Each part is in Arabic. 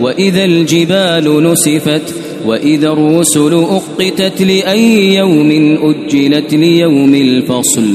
وإذا الجبال نسفت وإذا الرسل أقتت لأي يوم أجلت ليوم الفصل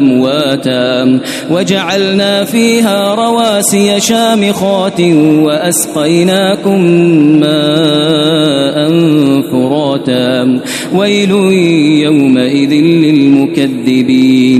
وأمواتا وجعلنا فيها رواسي شامخات وأسقيناكم ماء فراتا. ويل يومئذ للمكذبين.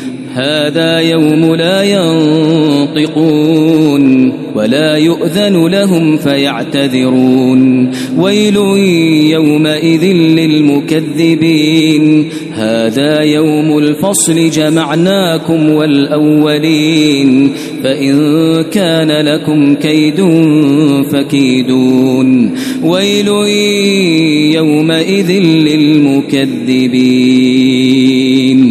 هذا يوم لا ينطقون ولا يؤذن لهم فيعتذرون. ويل يومئذ للمكذبين. هذا يوم الفصل جمعناكم والأولين. فإن كان لكم كيد فكيدون. ويل يومئذ للمكذبين.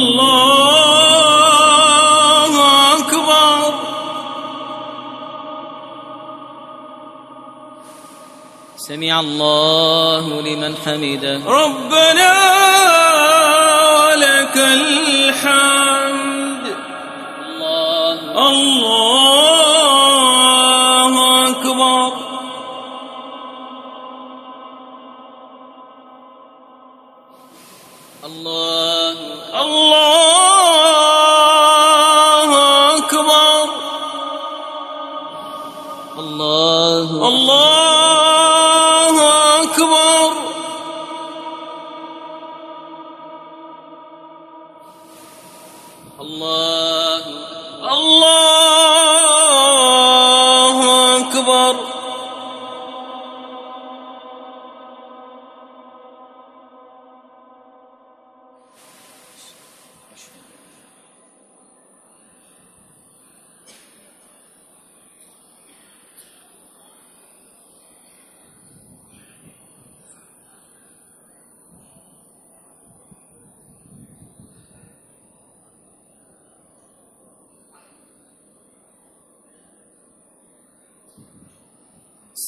سمع الله لمن حمده. ربنا ولك الحمد. الله الله أكبر. الله الله الله الله أكبر. الله الله